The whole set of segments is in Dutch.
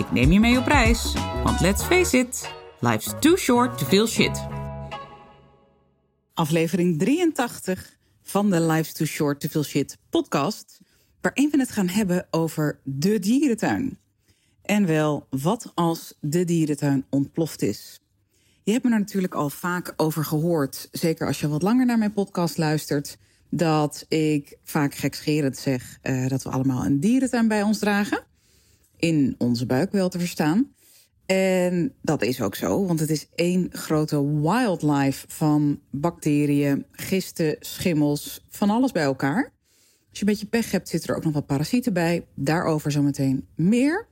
Ik neem je mee op reis, want let's face it, life's too short to feel shit. Aflevering 83 van de Life's Too Short to Feel Shit podcast, waarin we het gaan hebben over de dierentuin. En wel, wat als de dierentuin ontploft is? Je hebt me er natuurlijk al vaak over gehoord, zeker als je wat langer naar mijn podcast luistert, dat ik vaak gekscherend zeg uh, dat we allemaal een dierentuin bij ons dragen. In onze buik wel te verstaan. En dat is ook zo, want het is één grote wildlife van bacteriën, gisten, schimmels, van alles bij elkaar. Als je een beetje pech hebt, zitten er ook nog wat parasieten bij. Daarover zometeen meer.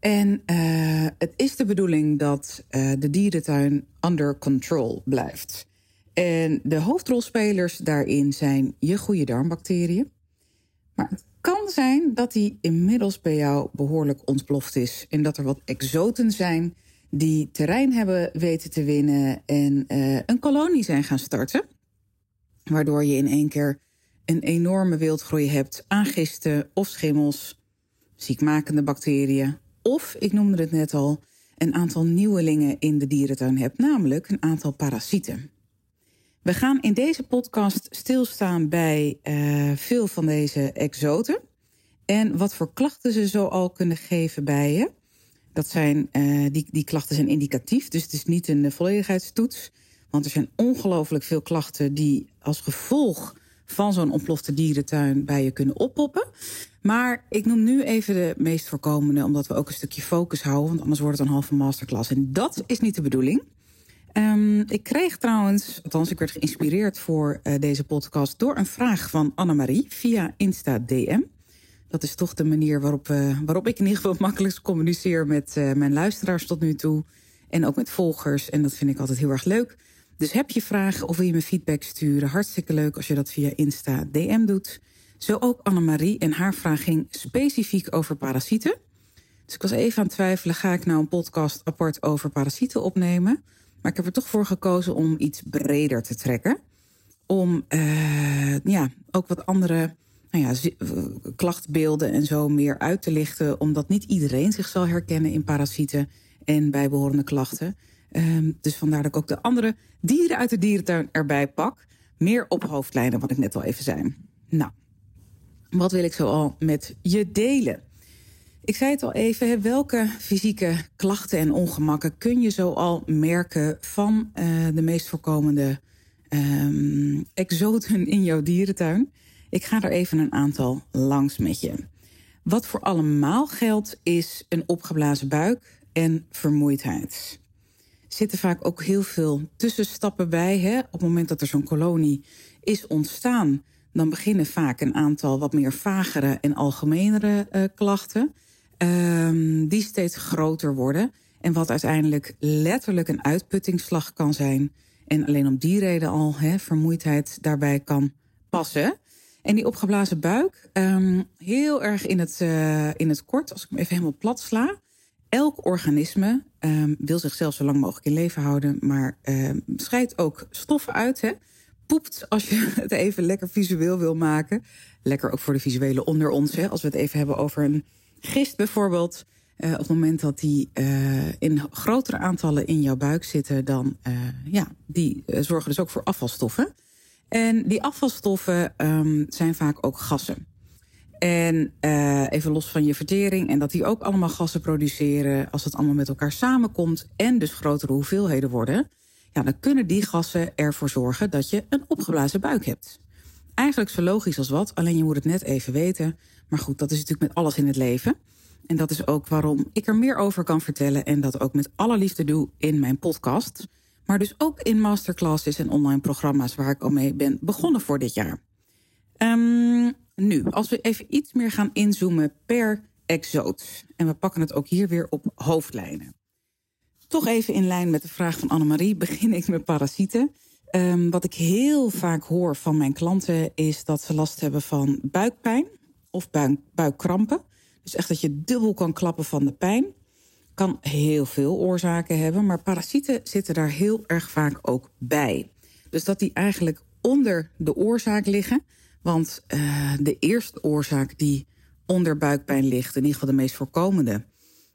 En uh, het is de bedoeling dat uh, de dierentuin under control blijft. En de hoofdrolspelers daarin zijn je goede darmbacteriën. Maar het kan zijn dat die inmiddels bij jou behoorlijk ontploft is. En dat er wat exoten zijn die terrein hebben weten te winnen en uh, een kolonie zijn gaan starten. Waardoor je in één keer een enorme wildgroei hebt aan gisten of schimmels, ziekmakende bacteriën. Of, ik noemde het net al, een aantal nieuwelingen in de dierentuin hebt, namelijk een aantal parasieten. We gaan in deze podcast stilstaan bij uh, veel van deze exoten. En wat voor klachten ze zo al kunnen geven bij je. Dat zijn, uh, die, die klachten zijn indicatief, dus het is niet een volledigheidstoets. Want er zijn ongelooflijk veel klachten die als gevolg van zo'n ontplofte dierentuin bij je kunnen oppoppen. Maar ik noem nu even de meest voorkomende, omdat we ook een stukje focus houden. Want anders wordt het een halve masterclass. En dat is niet de bedoeling. Um, ik kreeg trouwens, althans ik werd geïnspireerd voor uh, deze podcast... door een vraag van Annemarie via Insta DM. Dat is toch de manier waarop, uh, waarop ik in ieder geval het makkelijkst communiceer... met uh, mijn luisteraars tot nu toe en ook met volgers. En dat vind ik altijd heel erg leuk. Dus heb je vragen of wil je me feedback sturen? Hartstikke leuk als je dat via Insta DM doet. Zo ook Annemarie en haar vraag ging specifiek over parasieten. Dus ik was even aan het twijfelen, ga ik nou een podcast apart over parasieten opnemen... Maar ik heb er toch voor gekozen om iets breder te trekken. Om uh, ja, ook wat andere nou ja, klachtbeelden en zo meer uit te lichten. Omdat niet iedereen zich zal herkennen in parasieten en bijbehorende klachten. Uh, dus vandaar dat ik ook de andere dieren uit de dierentuin erbij pak. Meer op hoofdlijnen, wat ik net al even zei. Nou, wat wil ik zo al met je delen? Ik zei het al even, welke fysieke klachten en ongemakken kun je zo al merken van uh, de meest voorkomende um, exoten in jouw dierentuin? Ik ga er even een aantal langs met je. Wat voor allemaal geldt is een opgeblazen buik en vermoeidheid. Er zitten vaak ook heel veel tussenstappen bij. Hè? Op het moment dat er zo'n kolonie is ontstaan, dan beginnen vaak een aantal wat meer vagere en algemenere uh, klachten um, die steeds groter worden. En wat uiteindelijk letterlijk een uitputtingsslag kan zijn. En alleen om die reden al vermoeidheid daarbij kan passen. En die opgeblazen buik, um, heel erg in het, uh, in het kort, als ik hem even helemaal plat sla. Elk organisme um, wil zichzelf zo lang mogelijk in leven houden, maar um, scheidt ook stoffen uit. Hè? Poept, als je het even lekker visueel wil maken. Lekker ook voor de visuele onder ons, hè? als we het even hebben over een Gist bijvoorbeeld, uh, op het moment dat die uh, in grotere aantallen in jouw buik zitten, dan uh, ja, die zorgen dus ook voor afvalstoffen. En die afvalstoffen um, zijn vaak ook gassen. En even los van je vertering en dat die ook allemaal gassen produceren, als het allemaal met elkaar samenkomt en dus grotere hoeveelheden worden, ja, dan kunnen die gassen ervoor zorgen dat je een opgeblazen buik hebt. Eigenlijk zo logisch als wat, alleen je moet het net even weten. Maar goed, dat is natuurlijk met alles in het leven. En dat is ook waarom ik er meer over kan vertellen en dat ook met alle liefde doe in mijn podcast. Maar dus ook in masterclasses en online programma's waar ik al mee ben begonnen voor dit jaar. Um, nu, als we even iets meer gaan inzoomen per exoot. En we pakken het ook hier weer op hoofdlijnen. Toch even in lijn met de vraag van Annemarie begin ik met parasieten. Um, wat ik heel vaak hoor van mijn klanten is dat ze last hebben van buikpijn of buik, buikkrampen. Dus echt dat je dubbel kan klappen van de pijn. Kan heel veel oorzaken hebben, maar parasieten zitten daar heel erg vaak ook bij. Dus dat die eigenlijk onder de oorzaak liggen. Want uh, de eerste oorzaak die onder buikpijn ligt, in ieder geval de meest voorkomende,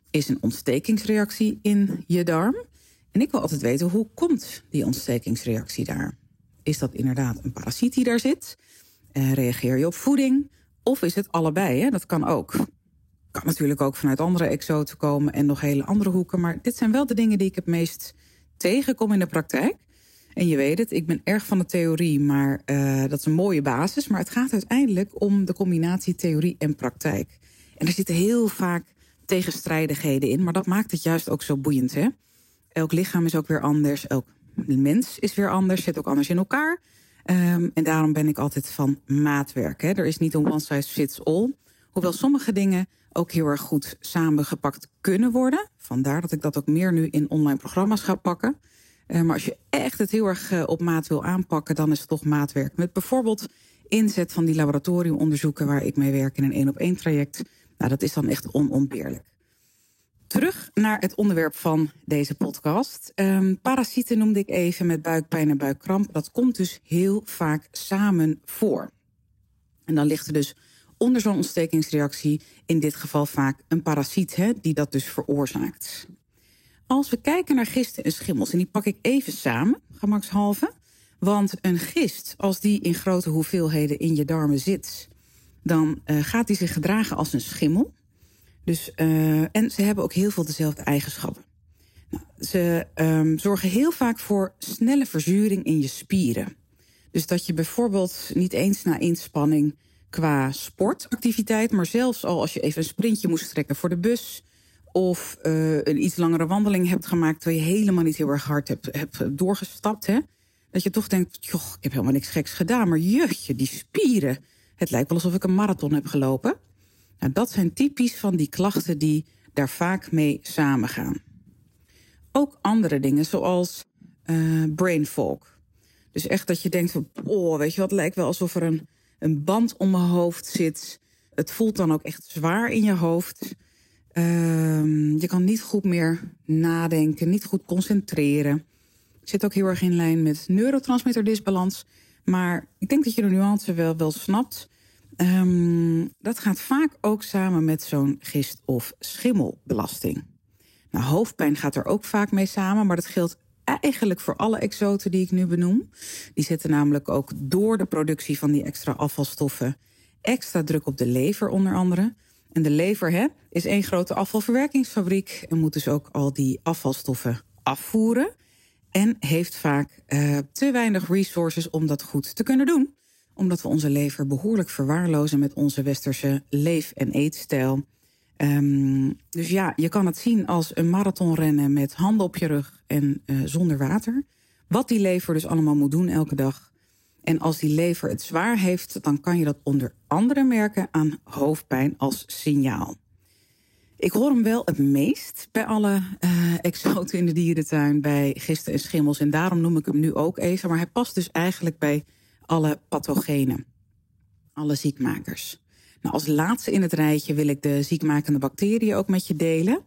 is een ontstekingsreactie in je darm. En ik wil altijd weten, hoe komt die ontstekingsreactie daar? Is dat inderdaad een parasiet die daar zit? Uh, reageer je op voeding? Of is het allebei? Hè? Dat kan ook. Kan natuurlijk ook vanuit andere exoten komen en nog hele andere hoeken. Maar dit zijn wel de dingen die ik het meest tegenkom in de praktijk. En je weet het, ik ben erg van de theorie, maar uh, dat is een mooie basis. Maar het gaat uiteindelijk om de combinatie theorie en praktijk. En er zitten heel vaak tegenstrijdigheden in, maar dat maakt het juist ook zo boeiend. Hè? Elk lichaam is ook weer anders, elk mens is weer anders, zit ook anders in elkaar. Um, en daarom ben ik altijd van maatwerk. Hè? Er is niet een one size fits all. Hoewel sommige dingen ook heel erg goed samengepakt kunnen worden. Vandaar dat ik dat ook meer nu in online programma's ga pakken. Uh, maar als je echt het heel erg uh, op maat wil aanpakken, dan is het toch maatwerk. Met bijvoorbeeld inzet van die laboratoriumonderzoeken waar ik mee werk in een één op één traject. Nou, dat is dan echt onontbeerlijk. Terug naar het onderwerp van deze podcast. Um, parasieten noemde ik even met buikpijn en buikkramp. Dat komt dus heel vaak samen voor. En dan ligt er dus onder zo'n ontstekingsreactie in dit geval vaak een parasiet hè, die dat dus veroorzaakt. Als we kijken naar gisten en schimmels, en die pak ik even samen, gemakshalve. Want een gist, als die in grote hoeveelheden in je darmen zit, dan uh, gaat die zich gedragen als een schimmel. Dus, uh, en ze hebben ook heel veel dezelfde eigenschappen. Nou, ze um, zorgen heel vaak voor snelle verzuring in je spieren. Dus dat je bijvoorbeeld niet eens na inspanning qua sportactiviteit, maar zelfs al als je even een sprintje moest trekken voor de bus of uh, een iets langere wandeling hebt gemaakt terwijl je helemaal niet heel erg hard hebt, hebt doorgestapt, hè, dat je toch denkt, joh, ik heb helemaal niks geks gedaan, maar jeugdje, die spieren, het lijkt wel alsof ik een marathon heb gelopen. Nou, dat zijn typisch van die klachten die daar vaak mee samengaan. Ook andere dingen, zoals uh, brain fog. Dus echt dat je denkt van, oh, weet je wat, lijkt wel alsof er een, een band om mijn hoofd zit. Het voelt dan ook echt zwaar in je hoofd. Uh, je kan niet goed meer nadenken, niet goed concentreren. Zit ook heel erg in lijn met neurotransmitterdisbalans. Maar ik denk dat je de nuance wel, wel snapt. Um, dat gaat vaak ook samen met zo'n gist- of schimmelbelasting. Nou, hoofdpijn gaat er ook vaak mee samen, maar dat geldt eigenlijk voor alle exoten die ik nu benoem. Die zetten namelijk ook door de productie van die extra afvalstoffen extra druk op de lever onder andere. En de lever hè, is één grote afvalverwerkingsfabriek en moet dus ook al die afvalstoffen afvoeren. En heeft vaak uh, te weinig resources om dat goed te kunnen doen omdat we onze lever behoorlijk verwaarlozen met onze westerse leef- en eetstijl. Um, dus ja, je kan het zien als een marathonrennen met handen op je rug en uh, zonder water. Wat die lever dus allemaal moet doen elke dag. En als die lever het zwaar heeft, dan kan je dat onder andere merken aan hoofdpijn als signaal. Ik hoor hem wel het meest bij alle uh, exoten in de dierentuin, bij gisten en schimmels. En daarom noem ik hem nu ook even. Maar hij past dus eigenlijk bij alle pathogenen, alle ziekmakers. Nou, als laatste in het rijtje wil ik de ziekmakende bacteriën ook met je delen.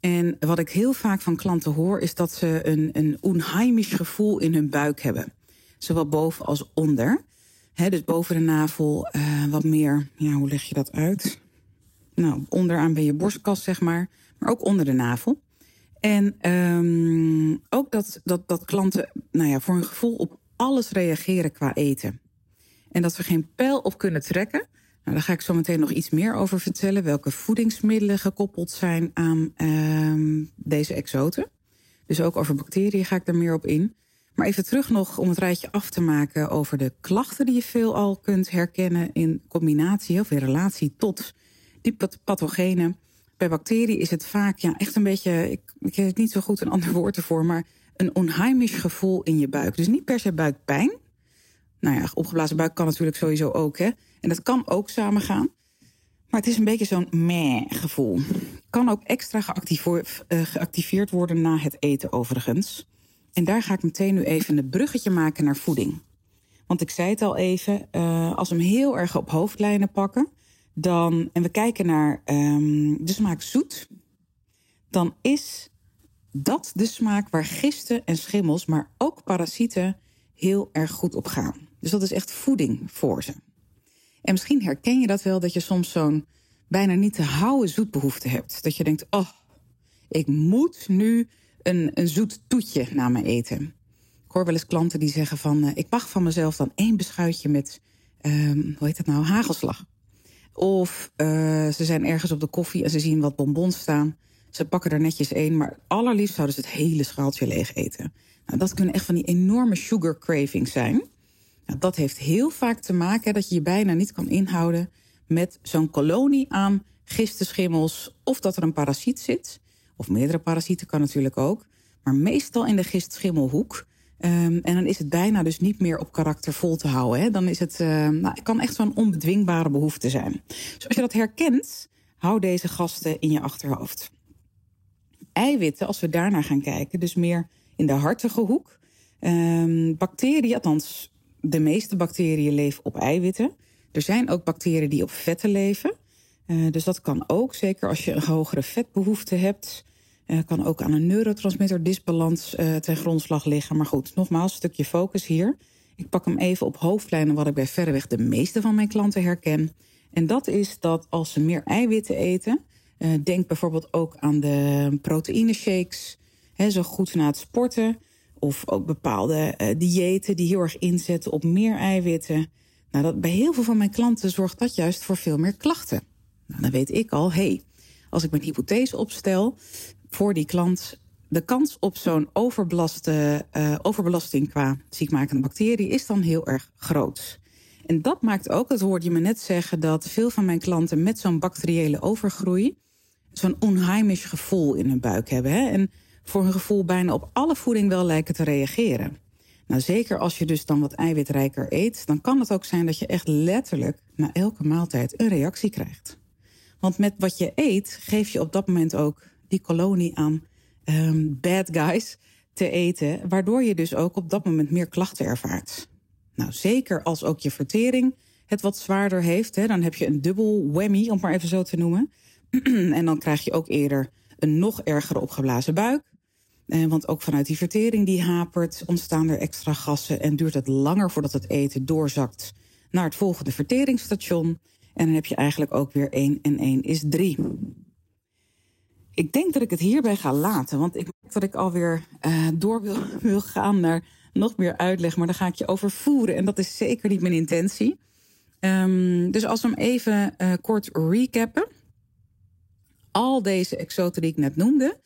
En wat ik heel vaak van klanten hoor, is dat ze een, een onheimisch gevoel in hun buik hebben. Zowel boven als onder. He, dus boven de navel uh, wat meer, ja, hoe leg je dat uit? Nou, onderaan bij je borstkas, zeg maar. Maar ook onder de navel. En um, ook dat, dat, dat klanten nou ja, voor hun gevoel op alles reageren qua eten. En dat we geen pijl op kunnen trekken. Nou, daar ga ik zo meteen nog iets meer over vertellen. Welke voedingsmiddelen gekoppeld zijn aan uh, deze exoten. Dus ook over bacteriën ga ik daar meer op in. Maar even terug nog om het rijtje af te maken over de klachten die je veelal kunt herkennen in combinatie of in relatie tot die pathogenen. Bij bacteriën is het vaak ja, echt een beetje, ik, ik heb niet zo goed een ander woord ervoor, maar een onheimisch gevoel in je buik. Dus niet per se buikpijn. Nou ja, opgeblazen buik kan natuurlijk sowieso ook, hè. En dat kan ook samengaan. Maar het is een beetje zo'n meh gevoel. Kan ook extra eh, geactiveerd worden na het eten overigens. En daar ga ik meteen nu even een bruggetje maken naar voeding. Want ik zei het al even, uh, als we hem heel erg op hoofdlijnen pakken, dan, en we kijken naar um, de smaak zoet, dan is dat de smaak waar gisten en schimmels, maar ook parasieten heel erg goed op gaan. Dus dat is echt voeding voor ze. En misschien herken je dat wel, dat je soms zo'n bijna niet te houden zoetbehoefte hebt. Dat je denkt, oh, ik moet nu een, een zoet toetje na mijn eten. Ik hoor wel eens klanten die zeggen van... Uh, ik mag van mezelf dan één beschuitje met, um, hoe heet dat nou, hagelslag. Of uh, ze zijn ergens op de koffie en ze zien wat bonbons staan. Ze pakken er netjes één, maar allerliefst zouden ze het hele schaaltje leeg eten. Nou, dat kunnen echt van die enorme sugar cravings zijn. Nou, dat heeft heel vaak te maken dat je je bijna niet kan inhouden met zo'n kolonie aan gistenschimmels of dat er een parasiet zit. Of meerdere parasieten kan natuurlijk ook. Maar meestal in de gistschimmelhoek. Um, en dan is het bijna dus niet meer op karakter vol te houden. Hè. Dan is het, uh, nou, het kan echt zo'n onbedwingbare behoefte zijn. Dus als je dat herkent, hou deze gasten in je achterhoofd. Eiwitten, als we daarnaar gaan kijken, dus meer in de hartige hoek. Um, bacteriën, althans de meeste bacteriën leven op eiwitten. Er zijn ook bacteriën die op vetten leven. Uh, dus dat kan ook, zeker als je een hogere vetbehoefte hebt. Uh, kan ook aan een neurotransmitter disbalans uh, ten grondslag liggen. Maar goed, nogmaals, een stukje focus hier. Ik pak hem even op hoofdlijnen wat ik bij verreweg de meeste van mijn klanten herken. En dat is dat als ze meer eiwitten eten, uh, denk bijvoorbeeld ook aan de proteïne shakes, zo goed na het sporten. Of ook bepaalde uh, diëten die heel erg inzetten op meer eiwitten. Nou, dat, bij heel veel van mijn klanten zorgt dat juist voor veel meer klachten. Nou, dan weet ik al, hey, als ik mijn hypothese opstel voor die klant, de kans op zo'n overbelaste, uh, overbelasting qua ziekmakende bacterie is dan heel erg groot. En dat maakt ook, dat hoorde je me net zeggen, dat veel van mijn klanten met zo'n bacteriële overgroei zo'n onheimisch gevoel in hun buik hebben. Hè? En voor hun gevoel bijna op alle voeding wel lijken te reageren. Nou, zeker als je dus dan wat eiwitrijker eet, dan kan het ook zijn dat je echt letterlijk na elke maaltijd een reactie krijgt. Want met wat je eet, geef je op dat moment ook die kolonie aan um, bad guys te eten, waardoor je dus ook op dat moment meer klachten ervaart. Nou, zeker als ook je vertering het wat zwaarder heeft, hè, dan heb je een dubbel whammy, om maar even zo te noemen. en dan krijg je ook eerder een nog ergere opgeblazen buik. Eh, want ook vanuit die vertering die hapert, ontstaan er extra gassen en duurt het langer voordat het eten doorzakt naar het volgende verteringsstation. En dan heb je eigenlijk ook weer 1 en 1 is 3. Ik denk dat ik het hierbij ga laten, want ik denk dat ik alweer uh, door wil, gaan naar nog meer uitleg, maar dan ga ik je overvoeren en dat is zeker niet mijn intentie. Um, dus als we hem even uh, kort recappen. Al deze exoten die ik net noemde,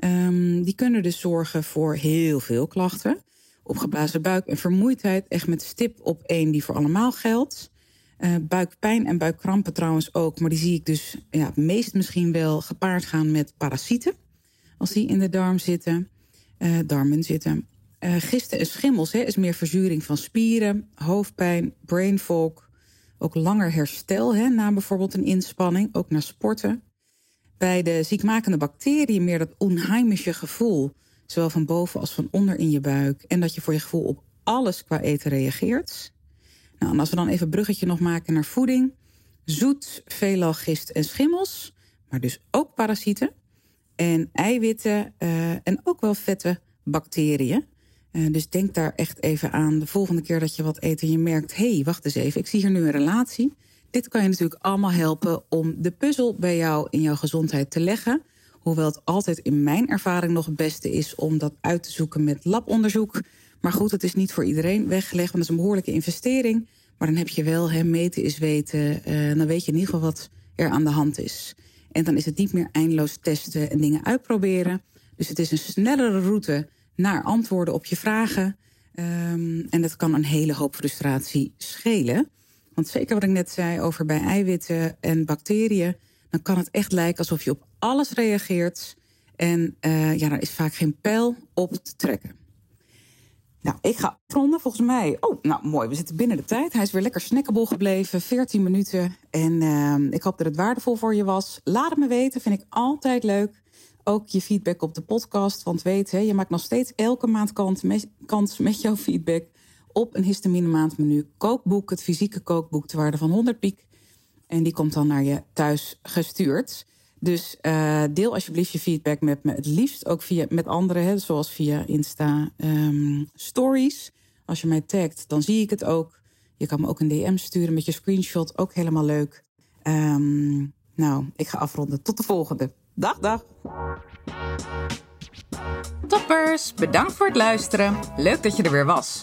um, die kunnen dus zorgen voor heel veel klachten. Opgeblazen buik en vermoeidheid, echt met stip op één die voor allemaal geldt. Uh, buikpijn en buikkrampen trouwens ook, maar die zie ik dus ja, het meest misschien wel gepaard gaan met parasieten. Als die in de darm zitten, uh, darmen zitten. Uh, gisten en schimmels hè, is meer verzuring van spieren, hoofdpijn, brain fog. Ook langer herstel hè, na bijvoorbeeld een inspanning, ook na sporten. Bij de ziekmakende bacteriën meer dat onheimische gevoel, zowel van boven als van onder in je buik. En dat je voor je gevoel op alles qua eten reageert. Nou, en als we dan even een bruggetje nog maken naar voeding. Zoet, veelal gist en schimmels, maar dus ook parasieten. En eiwitten uh, en ook wel vette bacteriën. Uh, dus denk daar echt even aan de volgende keer dat je wat eet en je merkt... hé, hey, wacht eens even, ik zie hier nu een relatie. Dit kan je natuurlijk allemaal helpen om de puzzel bij jou in jouw gezondheid te leggen. Hoewel het altijd in mijn ervaring nog het beste is om dat uit te zoeken met labonderzoek. Maar goed, het is niet voor iedereen weggelegd, want dat is een behoorlijke investering. Maar dan heb je wel, hè, meten is weten, uh, dan weet je in ieder geval wat er aan de hand is. En dan is het niet meer eindeloos testen en dingen uitproberen. Dus het is een snellere route naar antwoorden op je vragen. Um, en dat kan een hele hoop frustratie schelen. Want zeker wat ik net zei over bij eiwitten en bacteriën, dan kan het echt lijken alsof je op alles reageert. En uh, ja, daar is vaak geen pijl op te trekken. Nou, ik ga afronden volgens mij. Oh, nou mooi. We zitten binnen de tijd. Hij is weer lekker snackable gebleven. 14 minuten. En uh, ik hoop dat het waardevol voor je was. Laat het me weten. Vind ik altijd leuk. Ook je feedback op de podcast. Want weet, hè, je maakt nog steeds elke maand kans met jouw feedback op een histamine maandmenu kookboek. Het fysieke kookboek te waarde van 100 piek. En die komt dan naar je thuis gestuurd. Dus uh, deel alsjeblieft je feedback met me. Het liefst ook via, met anderen, hè, zoals via Insta um, Stories. Als je mij tagt, dan zie ik het ook. Je kan me ook een DM sturen met je screenshot. Ook helemaal leuk. Um, nou, ik ga afronden. Tot de volgende. Dag, dag. Toppers, bedankt voor het luisteren. Leuk dat je er weer was.